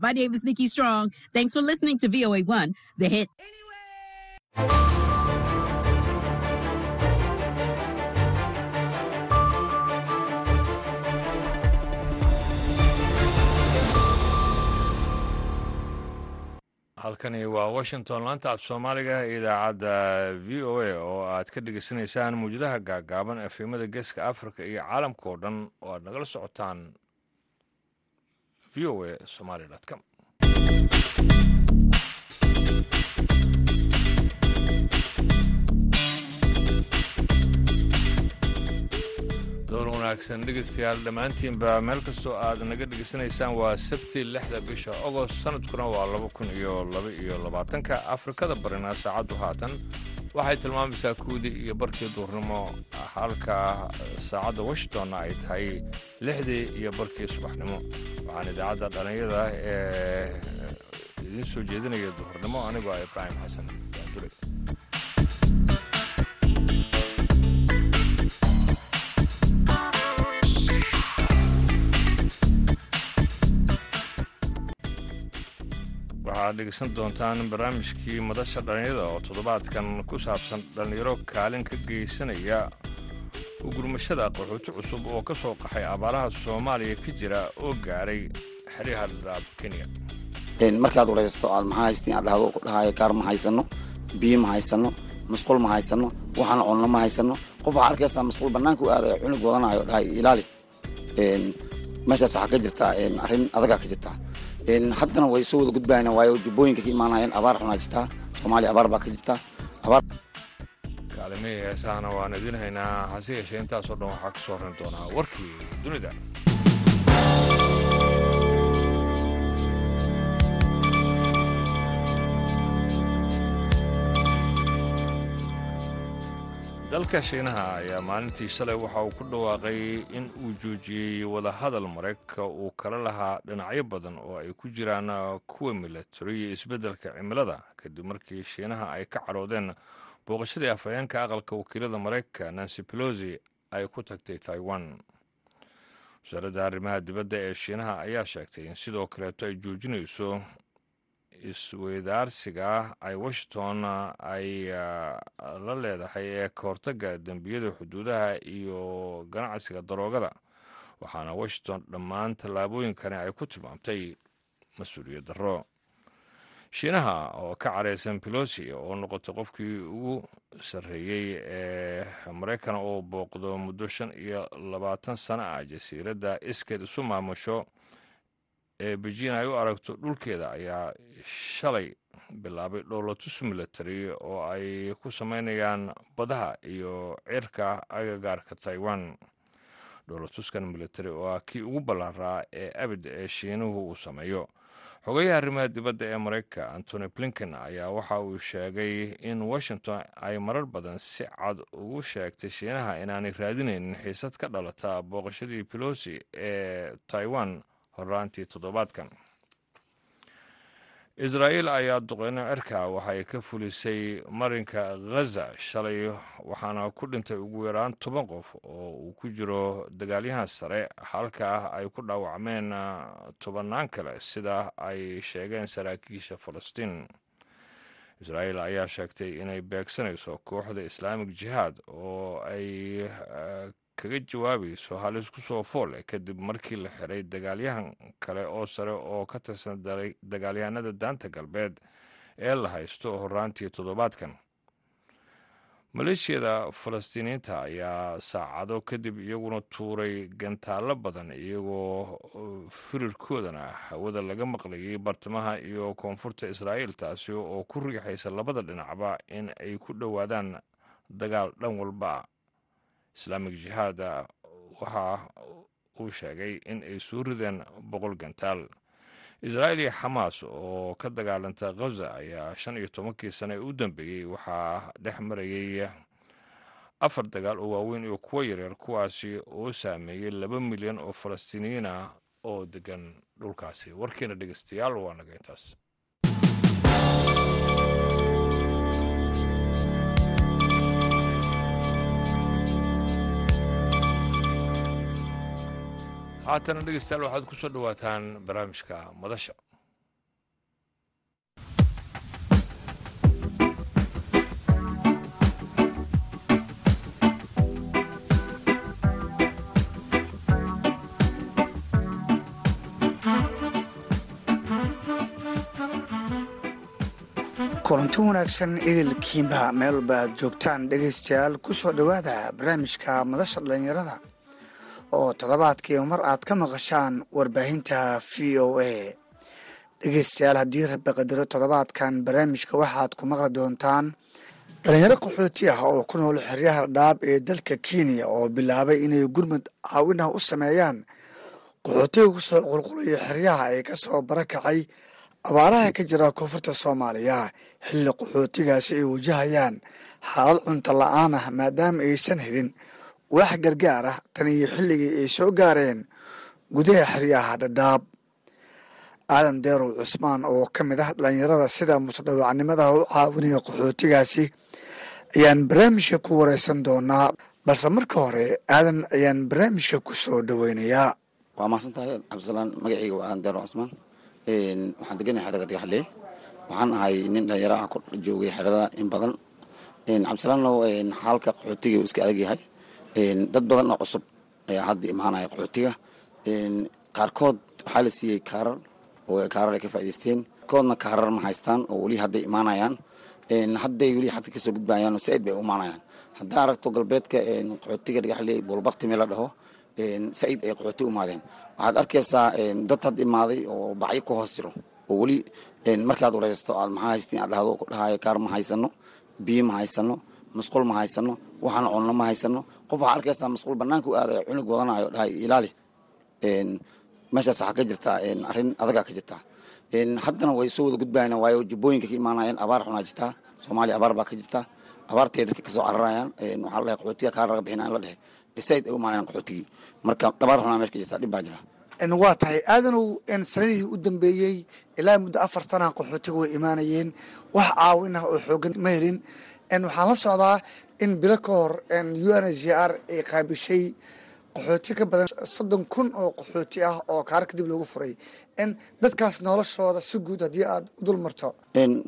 My name is Nikki Strong. Thanks for listening to VOA1, the hit. halkani waa washington laanta af soomaaliga idaacadda v o a oo aad ka dhegeysanaysaan mawjadaha gaagaaban efemada geeska africa iyo caalamka oo dhan oo aad nagala socotaan v o a somaly com door wanaagsan dhegeystayaal dhammaantiinba meel kastoo aad naga dhegeysanaysaan waa sabti lixda bisha ogost sanadkuna waa laba kun iyo laba iyo labaatanka afrikada barina saacaddu haatan waxay tilmaamaysaa kuwdii iyo barkii duurnimo halka saacadda washingtonna ay tahay lixdii iyo barkii subaxnimo. Waxaan idaacadda dhallinyada ee idiin soo jeedinaya duhurnimo anigoo ah ibraahim xasan daandure waxaad dhegeysan doontaan barnaamijkii madasha dhallinyada oo toddobaadkan ku saabsan dhallinyaro kaalin ka geysanaya ugurmashada qaxooti cusub oo ka soo qaxay abaaraha soomaaliya ka jira oo gaaray xeryaha dhadhaab kenya. Markaad waraysato aad maxaa haystiin aad dhahdo ku dhahayo kaar ma haysano biyo ma haysano masquul ma haysano waxaana cunno ma haysano qof waxaa arkaysaa masquul bannaanka u aadaya cunug wadanayo dhahay ilaali. Meeshaas waxaa ka jirtaa arrin adagaa ka jirtaa haddana way soo wada gudbayaan waayo jubbooyinka ka imaanayeen abaar xunaa jirtaa soomaaliya abaar baa ka jirtaa kaalimihii heesahana waan idiin haynaa hase yeeshee intaasoo dhan waxaa ka soo ran doonaa warkii dunida dalka shiinaha ayaa maalintii shalay waxa uu ku dhawaaqay in uu joojiyey wadahadal maraykanka uu kala lahaa dhinacyo badan oo ay ku jiraan kuwa milatari iyo isbeddelka cimilada. Kadib markii shiinaha ay ka cadhoodeen booqashadii afhayeenka aqalka wakiilada maraykanka nancy pelosi ay ku tagtay taiwan. Wasaaradda arrimaha dibadda ee shiinaha ayaa sheegtay in sidoo kaleeto ay joojinayso isweydaarsiga ay washington ay la leedahay ee ka hortagga dembiyada xuduudaha iyo ganacsiga daroogada. Waxaana washington dhammaan tallaabooyinkani ay ku tilmaamtay mas'uuliyad darro. Shiinaha oo ka caraysan pelosi oo noqotay qofkii ugu sarreeyey ee maraykan oo booqdo muddo shan iyo labaatan sano ah jasiiradda iskeed isu maamusho ee beijin ay u aragto dhulkeeda ayaa shalay bilaabay dhowlatus milatary oo ay ku samaynayaan badaha iyo cirka agagaarka taiwan. Dhowlatuskan military oo ah kii ugu ballaaraa ee abid ee shiinuhu uu sameeyo. Xogayaha arrimaha dibadda ee maraykanka antony blinken ayaa waxa uu sheegay in washington ay marar badan si cad ugu sheegtay shiinaha inaanay raadinaynin xiisad ka dhalata booqashadii pelosi ee taiwan horaantii toddobaadkan. Israa'iil ayaa duqeyno cirka waxay ka fulisay marinka ghaza shalay waxaana ku dhintay ugu yaraan toban qof oo uu ku jiro dagaalyahan sare. Halka ay ku dhaawacmeen tobannaan kale sida ay sheegeen saraakiisha falastiin. Israa'iil ayaa sheegtay inay beegsanayso kooxda islaamik jihaad oo ay kaga jawaabayso halis ku soo fool kadib markii la xiray dagaalyahan kale oo sare oo ka tirsan dagaalyahanada daanta galbeed ee la haysto horaantii toddobaadkan. Maleeshiyada falastiiniyiinta ayaa saacado kadib iyaguna tuuray gantaallo badan iyagoo firirkoodana hawada laga maqlayay bartamaha iyo koonfurta israa'iil taasi oo ku riixaysa labada dhinacba in ay ku dhowaadaan dagaal dhan walba islaamik jihaada waxa uu sheegay in ay soo rideen boqol gantaal. Israa'iil iyo xamaas oo ka dagaalanta khaza ayaa shan iyo tobankii sane u dambeeyey waxaa dhex marayay afar dagaal oo waaweyn iyo kuwo yaryar kuwaasi oo saameeyey laba milyan oo falastiiniyiin ah oo degan dhulkaasi. Warkiina dhegeystayaal waa naga intaas haatana dhegeystayaal waxaad ku soo dhowaataan barnaamijka madasha. Kulanti wanaagsan idilkiinba meel walba joogtaan dhegaystayaal ku soo dhowaada barnaamijka madasha dhallinyarada oo toddobaadkiiba mar aad ka maqashaan warbaahinta v o a. Dhegaystayaal haddii rabi qadaro toddobaadkan barnaamijka waxaad ku maqli doontaan dhalinyaro qaxooti ah oo ku nool xeryaha dhaab ee dalka kenya oo bilaabay inay gurmud caawinah u sameeyaan qaxootiga ku soo qulqulaya xeryaha ee ka soo barakacay abaaraha ka jira koonfurta soomaaliya. Xilli qaxootigaasi ay wajahayaan xaalad cunto la'aan ah maadaama aysan helin wax gargaar ah. Tan iyo xilligii ay soo gaareen gudaha xeryaha dhadhaab aadan deerow cusmaan oo ka mid ah dhalinyarada sida mutadawacnimadaha u caawinaya qaxootigaasi ayaan barnaamijka ku wareysan doonaa. Balse marka hore aadan ayaan barnaamijka ku soo dhoweynayaa waa mahadsan tahay cabdisalaan magacayga waa aadan deerow cusmaan. Waxaan deganahay xerada dhagaxlee waxaan ahay nin dhalinyaro ah ku joogay xerada in badan. Cabdisalaanlow xaalka qaxootiga uu iska adag yahay dad badan oo cusub ayaa hadda imaanaya qaxootiga. Qaarkood waxaa la siiyey kaarar oo kaarar ay ka faa'idaysteen koodna kaarar ma haystaan oo weli hadday imaanayaan. Hadday weli xadka ka soo gudbayaan oo saaid bay u imaanayaan. Haddaa aragto galbeedka qaxootiga dhagaxlee buulbakti la dhaho saaid ay qaxooti imaadeen. Waxaad arkaysaa dad had imaaday oo bacyo ku hoos jiro. Oo weli markaad wareysto aad maxaa haystiin aad dhahdo dhahayo kaar ma haysano biyo ma haysano masquul ma haysano waxaan cunno ma haysano qof waxaa arkaysaa masquul banaanka u aadayo cunug wadanayo dhahay ilaali. Meeshaas waxaa ka jirtaa arrin adagaa ka jirtaa haddana way soo wada gudbayaan waayo jubbooyinka ka imaanayaan abaar xunaa jirtaa soomaaliya abaar baa ka jirtaa abaartay dadka ka soo cararayaan waxaa la dhahay qaxootiga kaar laga bixina in la dhehe. Saaid ay u imaanayaan qaxootigii. Marka dhabaar xunaa meesha ka jirtaa dhib baa jira. Waa tahay. Aadanow sanadihii u dambeeyey ilaa muddo afar sanaa qaxootiga way imaanayeen. Wax caawin ah oo xoogan ma helin. Waxaan la socdaa in bilo ka hor u n h r ay qaabishay qaxooti ka badan soddon kun oo qaxooti ah oo kaar kadib loogu furay. Dadkaas noloshooda si guud haddii aad u dul marto.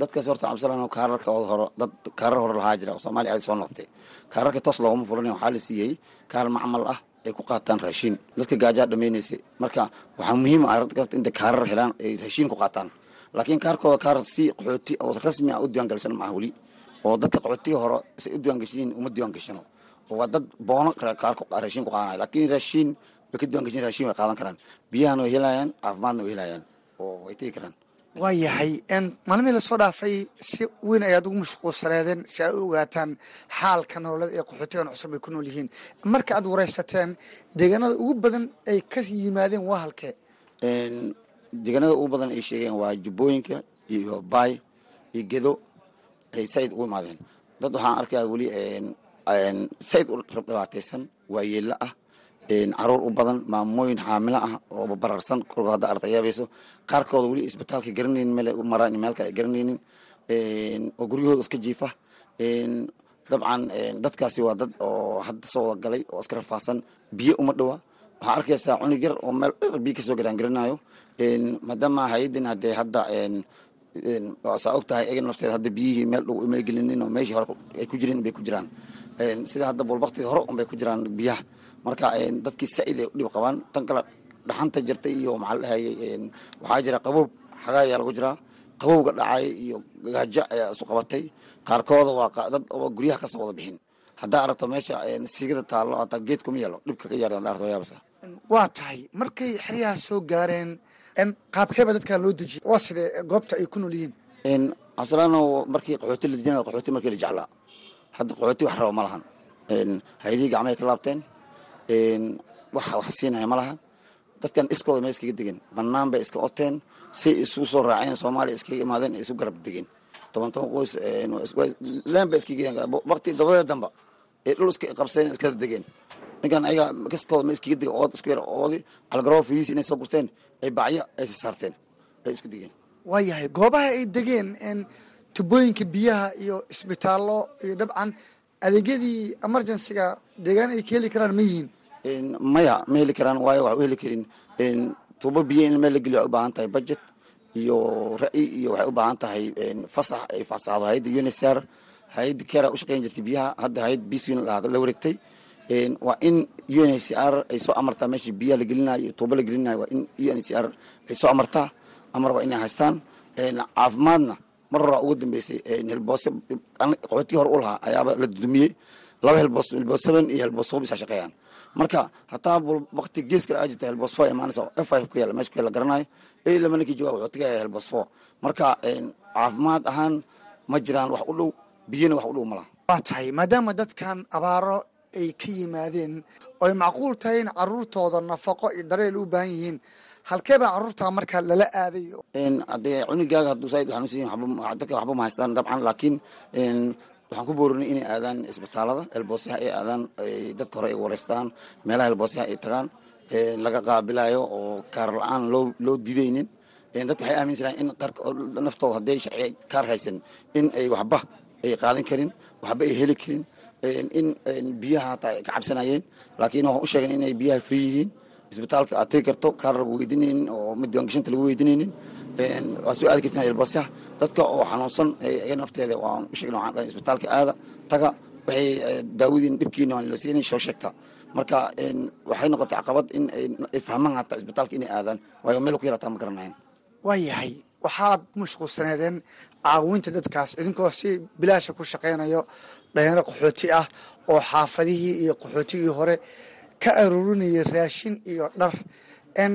Dadkaas horta cabdisalaan kaararka hore dad kaarar hore lahaa jira oo aad soo noqotay. Kaararka toos looguma furan waxaa la siiyey kaar macmal ah ay ku qaataan raashiin dadka gaajaa dhamaynaysay marka waxaa muhiim ah inta kaarar helaan ay raashiin ku qaataan. Laakiin kaarkooda kaar si qaxooti oo rasmi ah u diiwaangalsan maaha weli oo dadka qaxootiga hore say u diiwaangashiin uma diiwaangashano oo waa dad boono kaarka raashiin ku qaadanaya laakiin raashiin way ka diiwangashin raashiin way qaadan karaan. Biyahana way helayaan caafimaadna way helayaan. Oo way tegi karaan. Waa yahay maalmihii la soo dhaafay si weyn ayaad ugu mashquulsaneedeen si ay u ogaataan xaalka nololeed ee qaxootigan cusub ay ku nool yihiin. Marka aad wareysateen deegaanada ugu badan ay ka yimaadeen waa halkee? Deegaanada ugu badan ay sheegeen waa jubbooyinka iyo baay iyo gedo ay saaid ugu imaadeen dad waxaan arkaya weli saaid u dhibaataysan waa yeella ah carruur u badan maamooyin xaamilo ah oo bararsan kolka hadda arta yaabayso. Qaarkooda weli isbitaalka garanaynin meel maraan meel kale ay garanaynin oo guryahooda iska jiifa. Dabcan dadkaasi waa dad oo hadda soo wada galay oo iska rafaadsan biyo uma dhowa waxaa arkaysaa cunug yar oo meel dher biyo ka soo garaan garanayo maadaama hay'adin hadee hadda saa og tahay egan nafteed hadda biyihii meel dhow uma gelinin oo meeshii hore ay ku jirin bay ku jiraan. Sida hadda bulbaktii hore unbay ku jiraan biyaha. Marka dadkii saaid ay udhib qabaan tan kale dhaxanta jirtay iyo maxaa la waxaa jira qaboob xagaa ayaa lagu jiraa. Qabowga dhacay iyo gaajo ayaa isu qabatay. Qaarkooda waa dad oo guryaha ka soo wada bixin. Haddaa aragto meesha siigada taallo hataa geed kuma yaalo dhibka ka yaar haddaa aragto yaabasa waa tahay markay xeryaha soo gaareen qaabkeeba dadkaa loo dejiyay? Waa sidee goobta ay ku nool yihiin? Cabdisalaano markii qaxooti la dejinaya qaxooti markii la jeclaa. Hadda qaxooti wax rabo ma lahan. Hay'adihii gacmahay ka laabteen. Wax wax siinaya ma lahan. Dadkan iskooda ma iskaga degen banaan bay iska oteen. Say isugu soo raaceen soomaaliya iskaga imaadeen isu garab degeen. Toban toban qoys leen ba iskaga waqti dabadeed damba ee dhul iska qabseen iskada degeen ninkan ayaga kaskooda ma iskaga degen ood isku yar oodi algaroo fiis inay soo gurteen ay bacyo ay saarteen ay iska degeen waa yahay goobaha ay degeen tubooyinka biyaha iyo isbitaallo iyo dabcan adeegyadii emergencyga deegaan ay ka heli karaan ma yihiin? Maya ma heli karaan waayo wax u heli karin. Tuubo biyo in meel la geliyo waxay u baahan tahay budget iyo ra'yi iyo waxay u baahan tahay fasax ay fasaxdo hay'adda unisar hay'adda kera u shaqeyn jirtay biyaha hadda hay'ad bcn la wareegtay waa in uncr ay soo amartaa meeshii biyaha la gelinayo tuubo la gelinayo waa in uncr ay soo amartaa. Amar waa inay haystaan. Caafimaadna mar horaa ugu dambeysay helboose qaxootigii hore u lahaa ayaaba la dumiyey laba helboos seven iyo helboos four bisa shaqeeyaan. Marka hataa wakti gees kale aa jirta helboos four imaanaysa f five ku yaalla meesha la garanayo. Ee lama ninkii wuxuu tagaya helboos four. Marka caafimaad ahaan ma jiraan wax u dhow biyana wax u dhow malaha waa tahay maadaama dadkan abaaro ay ka yimaadeen oo macquul tahay in caruurtooda nafaqo iyo dareel u baahan yihiin. Halkee baa carruurta markaa lala aaday hadee cunigaaga hadduu saaid xanuunsan dadka waxba ma haystaan dabcan laakiin waxaan ku boorinay inay aadaan isbitaalada elboosyaha ay aadaan dadka hore ay wareystaan meelaha elboosyaha ay tagaan laga qaabilayo oo kaar la'aan loo loo didaynin. Dadka waxay aaminsanaa in naftooda hadday sharciga kaar haysan in ay waxba ay qaadan karin waxba ay heli karin in biyaha hataa ay ka cabsanayeen laakiin waxaan u sheegan inay biyaha free yihiin. Isbitaalka aad tegi karto kaar lagu oo mid diiwaangashinta lagu weydiinaynin waa soo aadi kartaan elboosyaha dadka oo xanuunsan iga nafteeda waan u sheegna waxaan dhahay isbitaalka aada. Taga waxay daawadiin dhibkiina waan la soo sheegta. Marka waxay noqotay caqabad in ay fahmaan hataa isbitaalka inay aadaan. Waayo meel ku yarataa ma garanayan waa yahay. Waxaad mashquulsaneedeen caawinta dadkaas idinkoo si bilaasha ku shaqaynayo dhalinyaro qaxooti ah oo xaafadihii iyo qaxootigii hore ka aruurinaya raashin iyo dhar. N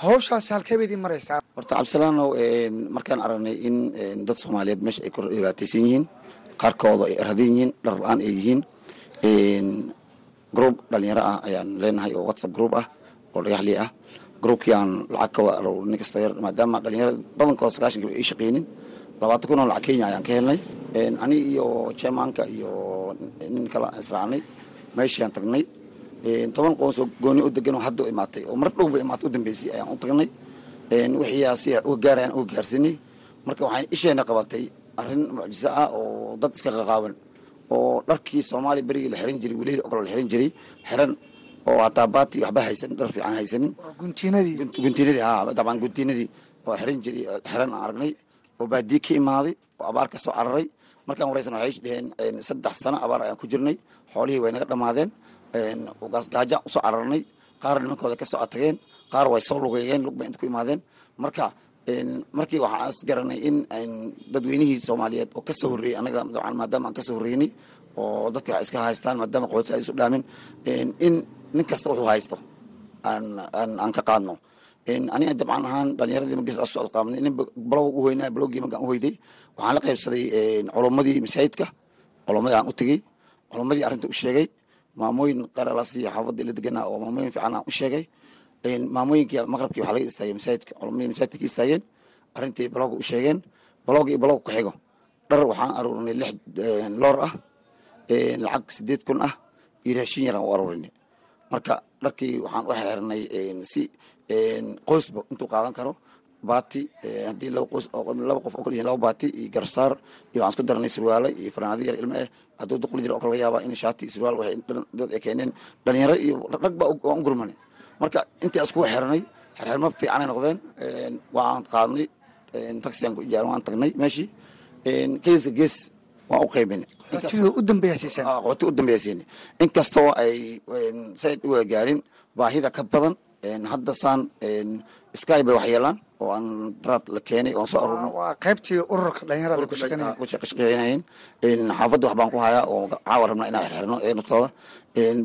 hawshaas halkee ba idin maraysaa? Horta cabdisalaanow markaan aragnay in dad soomaaliyeed meesha ay ku dhibaataysan yihiin qaarkooda ay radan yihiin dhar la'aan ay yihiin group dhalinyaro ah ayaan leenahay oo whatsapp group ah oo dhagaxlii ah. Groupkii aan lacag ka nin kasta yar maadaama dhalinyarada badankooda sagaashanka ay shaqeynin labaatan kun oo lacag kenya ayaan ka helnay. Ani iyo chairmanka iyo nin kala israacnay meeshaan tagnay. Toban qoonsoo gooni u degan oo hadda imaatay oo mar dhowba imaatay u dambeysay ayaan u tagnay. Wixii si uga gaarayaan uga gaarsinay marka waxay isheena qabatay arrin mucjiso ah oo dad iska qaqaawan oo dharkii soomaaliya berigii la xiran jiray welida ogol la xiran jiray xiran oo hataa baati waxba haysan dhar fiican haysanin. Guntiinadii. Guntiinadii ha dabcan guntiinadii. Oo xiran jiray xiran aan aragnay oo baadiye ka imaaday oo abaar ka soo cararay markaan wareysan waxay dheheen saddex sano abaar ayaan ku jirnay. Xoolihii way naga dhammaadeen gaaja u soo cararnay qaar nimankooda ka soo atageen qaar way soo lugeeyeen lug bay inta ku imaadeen. Marka markii waxaan is in dadweynihii soomaaliyeed oo ka soo horreeyey anaga maadaama aan ka soo horreynay oo dadka wax iska haystaan maadaama qaxooti ay isu dhaamin in nin kasta wuxuu haysto aan ka qaadno aniga dabcan ahaan dhalinyaradii magis a socod qaabnay nin balow u hoynaa balowgii magaan u hoyday. Waxaan la qaybsaday culummadii masaajidka culummadii aan u tegey. Culummadii arrinta u sheegay. Maamooyin qaralasi xaafadii la deganaa oo maamooyin fiican aan u sheegay. Maamooyinkii maqrabkii waxaa laga istaagay masaajidka culamadii masaajidka ka istaageen arrintii balooga u sheegeen. Balooga iyo balooga ku xigo. Dhar waxaan aruurinay lix loor ah. Lacag sideed kun ah. Iyo raashin yaraan u aruurinay. Marka dharkii waxaan u xeernay si qoysba intuu qaadan karo baati haddii laba qoys laba qof oo kale yihiin laba baati iyo garsaar iyo waxaan isku daranay surwaale iyo fanaanado yar ilmo eh hadduu duqli jira oo kale laga yaabaa in shaati surwaal waxay dad ay keeneen. Dhalinyaro iyo rag baa waan u gurmanay. Marka intii iskugu xeranay xerxermo fiicanay noqdeen waan qaadnay taxiyan ku ijaaran waan tagnay meeshii. Geeska gees waan u qaybinay qaxootiga u dambeeya siiseen qaxooti u dambeeya siinay inkastoo ay said u wada gaarin baahida ka badan hadda saan sky bay wax yeelaan oo aan daraad la keenay oon soo aruurno waa qaybtii ururka dhalinyarada ku shaqeynaya shaqeynayeen. xaafadda wax baan ku hayaa oo caawa rabnaa inaan xirxirno ee naftooda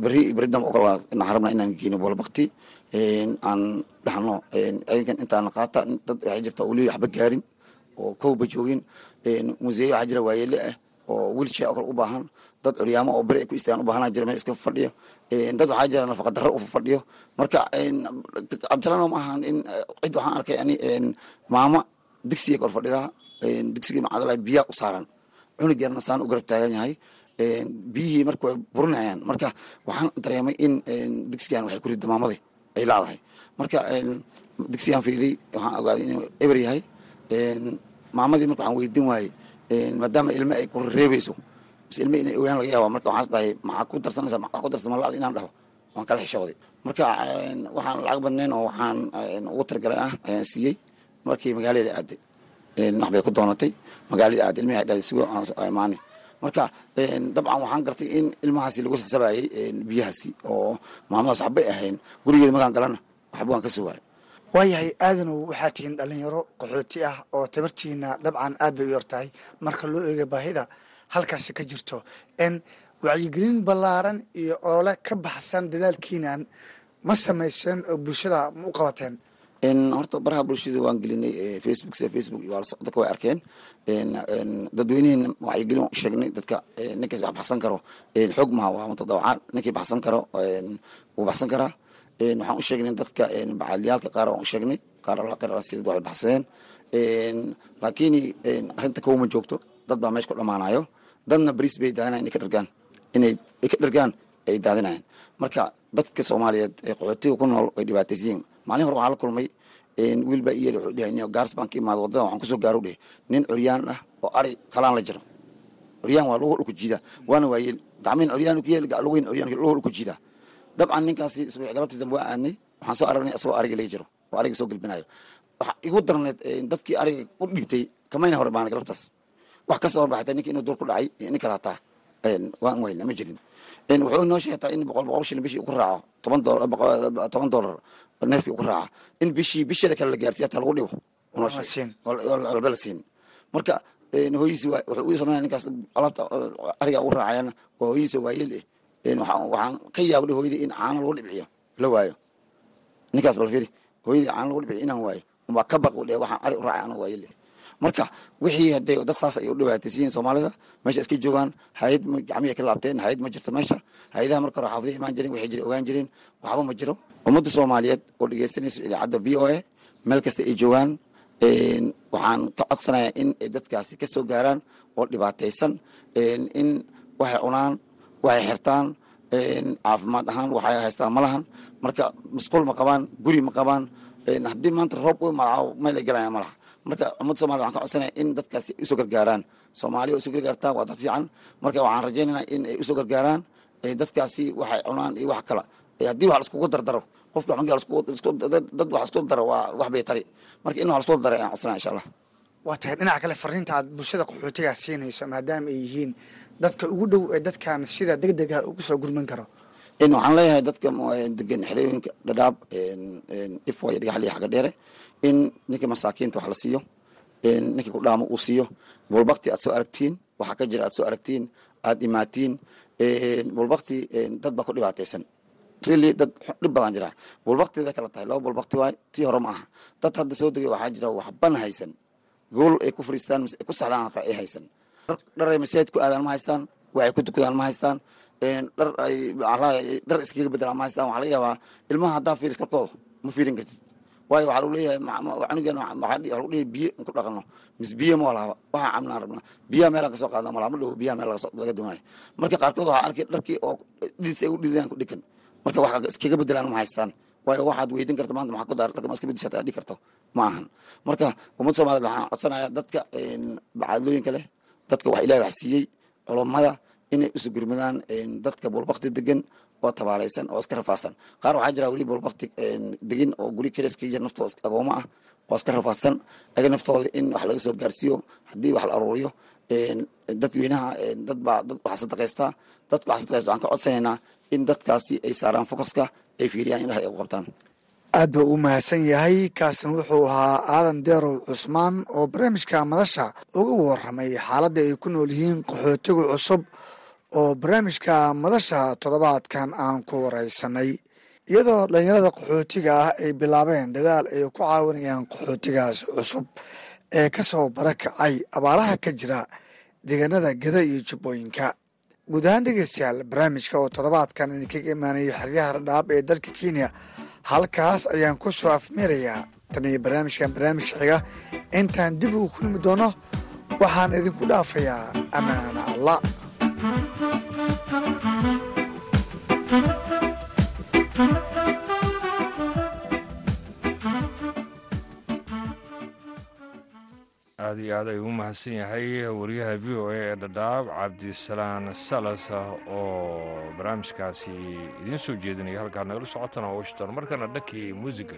beri beri dambe ogola inaan rabnaa inaan geyno bolbakti aan dhahno ayagan intaan qaata dad waxay jirta weli waxba gaarin oo kowba joogin. Museeyo waxaa jira waayeele ah oo wiilshee oo kale u baahan. Dad curyaamo oo beri ay ku istaagaan u baahana jira meel iska fadhiyo dad waxaa jira nafaqa darro u fadhiyo marka cabdisalano ma ahan in cid waxaan arkay ani maama digsiga kor fadhidaa digsigii macadala biyaa u saaran. Cunug yarna saan u garab taagan yahay. Biyihii marka way burinayaan. Marka waxaan dareemay in digsigan waxay ku ridda maamadi ay laadahay marka digsigan fiiday waxaan ogaaday inuu eber yahay. Maamadii marka waxaan weydiin waayey maadaama ilme ay ku reebayso ilme inay ogaan laga yaaba marka waxaas dhahay maxaa ku darsanaysa? Maxaa ku darsama lacda inaan dhaho. Waan kala xishooday marka waxaan lacag badnayn oo waxaan ugu targalay ah ayaan siiyey. Markii magaalada aaday wax ku doonatay. Magaalada aaday ilmihi ay sigo imaani marka dabcan waxaan gartay in ilmahaasi lagu sasabayey biyahaasi oo maamadaas waxbay ahayn. Gurigeeda magaan galana waxba waan ka sugaay waayahay aadanow waxaa tihiin dhalinyaro qaxooti ah oo tabartiina dabcan aad bay u yartahay. Marka loo eega baahida halkaasi ka jirto. N wacyigelin ballaaran iyo olole ka baxsan dadaalkiinan ma samayseen oo bulshada ma u qabateen horta baraha bulshada waan gelinay facebook sida facebook dadka way arkeen. Dadweynihiina wacyigelin waan u dadka ninkaas wax baxsan karo. Xoog maha waa mutadawacaan ninkii baxsan karo wuu baxsan karaa. Waxaan u sheegnay dadka bacaaliyaalka qaar waan u sheegnay qaar alla qira sida waxay baxsadeen laakiin arrinta kowma joogto dad baa meesha ku dhamaanayo dadna bariis bay daadinayan inay ka dhargaan. Inay ka dhargaan ay daadinayaan. Marka dadka soomaaliyeed ee qaxootiga ku nool way dhibaataysiyin maalin hore waxaa la kulmay wiil baa iyeri wuxuu dhahay gaars baan ka imaada waxaan ku soo gaaro dheh nin curyaan ah oo ari qalaan la jiro. Curyaan waa dhulku jiida waana waayeel. Gacmihin curyaan ku yeel lugihin curyaan dhulku jiida dabcan ninkaasi isbuuc galabtii dambe waa aadnay waxaan soo aragnay asagoo ariga laga jiro oo ariga soo gelbinayo waxa igu darneed dadkii ariga u dhiibtay kamayna hore baana galabtaas wax ka soo horbaxatay ninka inuu dul ku dhacay nin kale hataa waan weyna ma jirin. Wuxuu inoo sheegtaa in boqol boqol shilin bishii ku raaco toban dolar toban dolar neefkii ku raaca in bishii bisheeda kale la gaarsiiya taa lagu dhibo alba la siin marka hooyiisi wuxuu u sameynaya ninkaas alaabta ariga u raacayana waa hooyiisa waayeel eh waxaan ka yaabay hooyadii in caano lagu dhibciyo la waayo. Ninkaas bal fiiri hooyadii caano lagu dhibciyo inaan waayo. Waa ka baq dhe waxaan ari u raacay anoo waayeel eh marka wixii hadee dad saas ay u dhibaataysiyiin soomaalida meesha iska joogaan hay'ad gacmihi ka laabteen hay'ad ma jirto meesha. Hay'adaha marka hore xaafadiya imaan jiren waxay jira ogaan jireen waxba ma jiro. Ummadda soomaaliyeed oo dhegeysanaysa idaacadda v o a meel kasta ay joogaan waxaan ka codsanayaa in ay dadkaasi ka soo gaaraan oo dhibaataysan in waxay cunaan waxay xirtaan caafimaad ahaan waxay haystaan ma lahan. Marka musquul ma qabaan guri ma qabaan haddii maanta roob u magacaabo meel ay galayaan ma marka ummadda somalida waxaan ka codsanaya in dadkaasi u soo gargaaraan. Soomaaliya oo u soo gargaartaa waa dad fiican. Marka waxaan rajaynayna in ay u soo gargaaraan dadkaasi waxay cunaan iyo wax kala haddii wax laiskugu dardaro qofka dad wax isku daro waa wax tari marka in wax lasku daro ayaan codsanaya insha waa tahay dhinaca kale fariinta aad bulshada qaxootigaa siinayso maadaama ay yihiin dadka ugu dhow ee dadkan sida deg dega ugu soo gurman karo waxaan leeyahay dadka degan xerooyinka dhadhaab ifway dhagaxli xaga dheere. In ninkii masaakiinta wax la siiyo. Ninkii ku dhaamo uu siiyo. Bulbakti aad soo aragtiin waxaa ka jira aad soo aragtiin aad imaatiin. Bulbakti dad baa ku dhibaataysan. Really dad dhib badan jira. Bulbaktiday kala tahay laba bulbakti waay tii hore ma aha. Dad hadda soo degay waxaa jira waxban haysan. Gool ay ku fariistaan ku saxdaan hataa ay haysan. Dharay masaajid ku aadaan ma haystaan waxay ku tukadaan ma haystaan dhar ay dhar iskaga bedelaan ma haystaan waxaa laga yaabaa ilmaha haddaa fiiris korkooda ma fiirin kartid. Waayo waxaa lagu leeyahay cunugan waxaa lagu leeyahay biyo in ku dhaqano mise biyo ma walahaba waxaa camnaan rabnaa. Biyaha meelaan ka soo qaadna malaha ma dhowo biyaha meel laga doonayo marka qaarkood waxaa arkay dharkii oo dhidis ay u dhidayaan ku dhigan. Marka wax iskaga bedelaan ma haystaan. Waayo waxaad weydin karta maanta maxaa ku daar dharka ma iska bedeshataa dhigi karto. Ma ahan. Marka ummadda soomaaliyed waxaan codsanayaa dadka bacaadlooyinka leh. Dadka wax ilahi wax siiyey culummada inay isu gurmadaan dadka bulbakti degan oo tabaalaysan oo iska rafaasan qaar waxaa jira weli bulbakti degin oo guri kale iska jira naftooda agooma ah oo iska rafaadsan. Aga naftooda in wax laga soo gaarsiiyo haddii wax la aruuriyo dadweynaha dad baa dad sadaqaystaa dadka wax sadaqaysta waxaan ka codsanaynaa in dadkaasi ay saaraan fokaska ay fiiriyaan in ilahay ay u qabtaan. Aad buu u mahadsan yahay kaasna wuxuu ahaa aadan deerow cusmaan oo barnaamijka madasha uga waramay xaaladda ay ku nool yihiin qaxootiga cusub oo barnaamijka madasha toddobaadkan aan ku wareysanay iyadoo dhalinyarada qaxootiga ah ay bilaabeen dadaal ay ku caawinayaan qaxootigaas cusub ee ka soo barakacay abaaraha ka jira deegaanada gada iyo jubbooyinka guud ahaan dhegeystayaal barnaamijka oo toddobaadkan idinkaga imaanaya xeryaha dhadhaab ee dalka kenya halkaas ayaan ku soo afmeerayaa tan barnaamijkan barnaamijka. Xiga intaan dib ugu kulmi doono waxaan idinku dhaafayaa ammaana allah aada iyo aad ayuu u mahadsan yahay wariyaha v o a ee dhadhaab cabdisalaan salas oo barnaamijkaasi idiin soo jeedinaya halkaad nagala socotana washington markana dhankii muusiga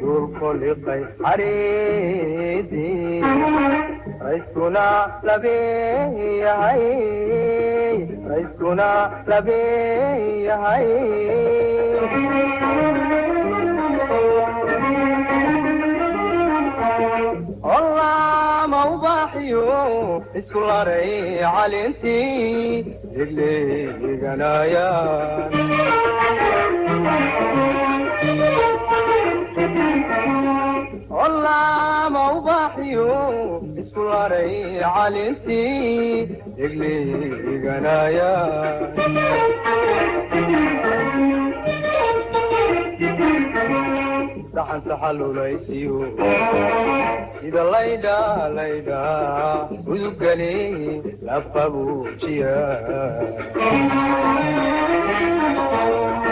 dulkoliqay xariidii rayskuna labeeyahay rayskuna labeeyahay ollaama ubaaxiyo isku laray calintii degleeganayaan ollaama ubaaxiyo isku laray calintii degleeganayaan saxan saxalulaysiyo sida laydha laydha uduggali lafabuujiya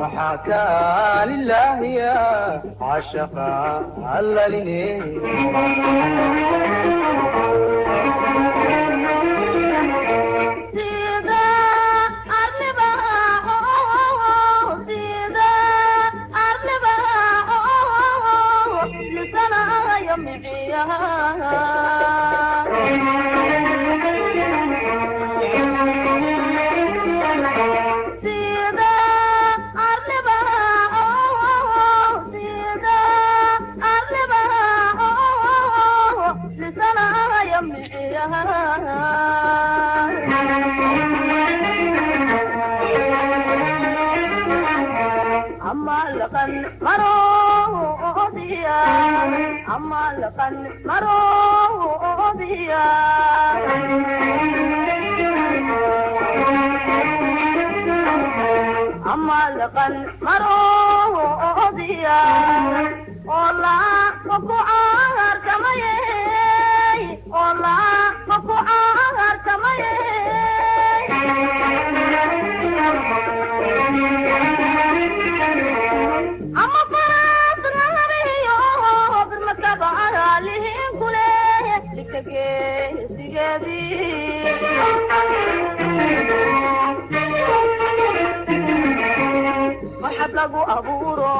maxaa kaa lilaahiya cashaqa allalini maxaa kaa lilaahiya cashaqa allalini amalqan waxab lagu abuuro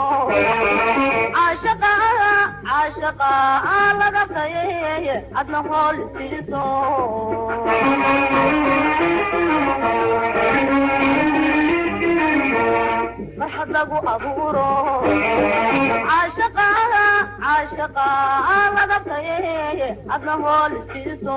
caashaqa caashaqa laga qaye adna hool siiso waxab lagu abuuro caashaqa caashaqa laga qaye adna hool siiso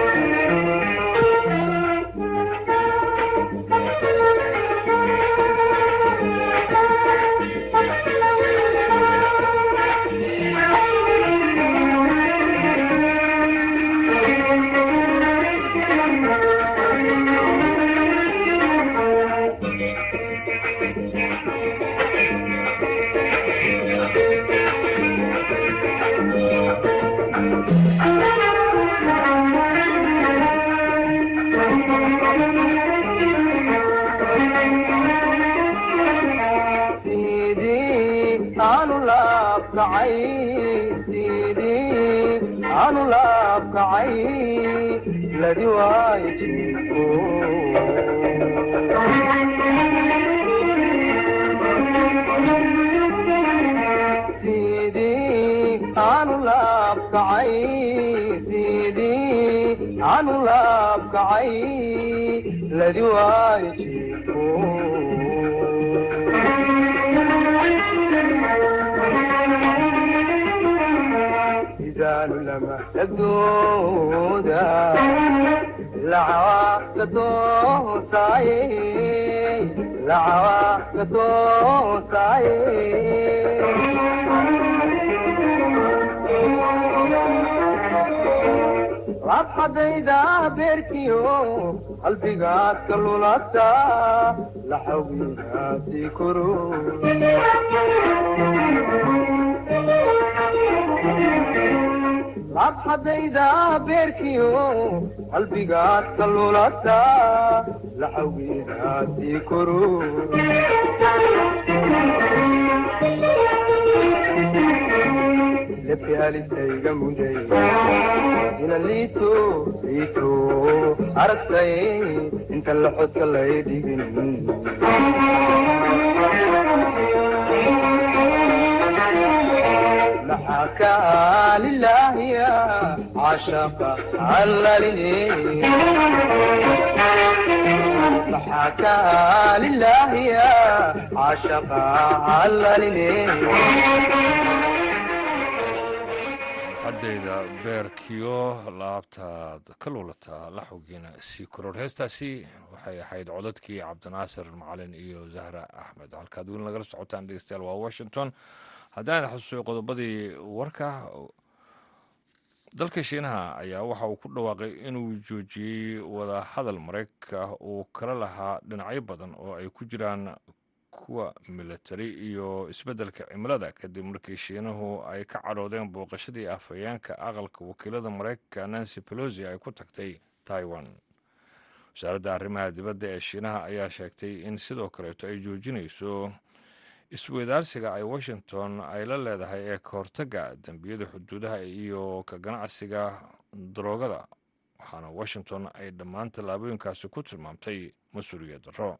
ladi waayo jiko sidii aanu laabkacay sidii aanu laabkacay ladi waayo jiko idaanu lama dhagdooda lacawa gadoosaaye lacawa gadoosaaye labxadayda beerkiyo qalbigaad ka lulata laxawgigaasi koro labxadayda beerkiyo qalbigaad ka lulata laxawgigaasi koro lebi halistayga muday ina liito liito aragtay inta laxodka lay dhigin haddayda beerkiyo laabtaad ka luulataa la xogiina sii koror heestaasi waxay ahayd codadkii cabdinaasir macalin iyo zahra axmed. Halkaad weli nagala socotaan dhegeystayaal waa washington haddaan xasuusiyo qodobadii warka dalka shiinaha ayaa waxa uu ku dhawaaqay inuu joojiyey wada hadal maraykanka uu kala lahaa dhinacyo badan oo ay ku jiraan kuwa militari iyo isbeddelka cimilada. Kadib markii shiinuhu ay ka cadhoodeen booqashadii afhayeenka aqalka wakiilada maraykanka nancy pelosi ay ku tagtay taiwan. Wasaaradda arrimaha dibadda ee shiinaha ayaa sheegtay in sidoo kaleeto ay joojinayso isweydaarsiga ay washington ay la leedahay ee ka hortagga dembiyada xuduudaha iyo ka ganacsiga daroogada waxaana washington ay dhammaan tallaabooyinkaasi ku tilmaamtay mas'uuliyad darro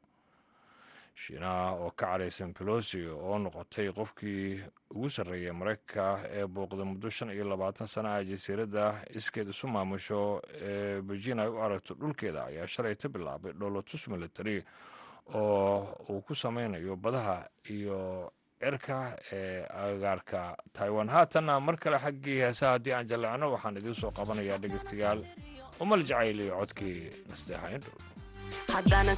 shiinaha oo ka cadhaysan pelosi oo noqotay qofkii ugu sarreeyay maraykanka ee booqda muddo shan iyo labaatan sana ah jasiiradda iskeed isu maamusho ee beijin ay u aragto dhulkeeda ayaa shalay ka bilaabay dholotus military oo uu ku sameynayo badaha iyo cirka ee agaarka taiwan. Haatanna mar kale xaggii heesaha haddii aan jallecno waxaan idiin soo qabanayaa dhegeystayaal. Umal jacayl iyo codkii nasteexa indhow haddaanan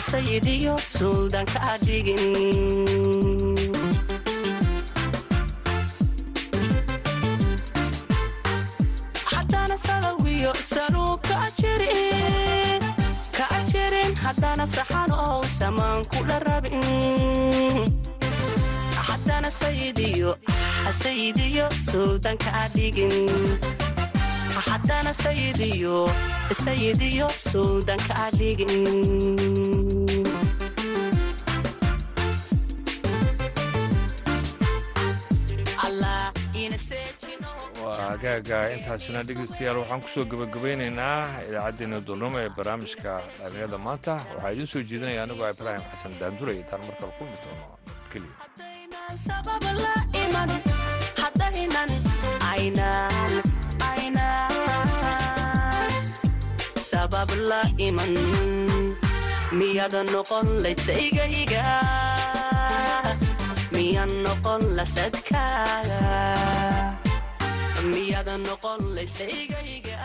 sayidiyo suldanka adhigin haddaanan salawiyo saluu ka jirin ka jirin haddaanan saxanoo samaan kula rabin haddaanan sayidiyo sayidiyo adhigin allah hagaaga intaasina dhegeystayaal waxaan ku soo gebagabaynaynaa idaacaddeenna dulnimo ee barnaamijka dhalinyada maanta. Waxaa idiin soo jeedinaya anigoo ibraahim xasan daandure intaan markale kulmi doono nabadgelyo miyada noqon laysaygayga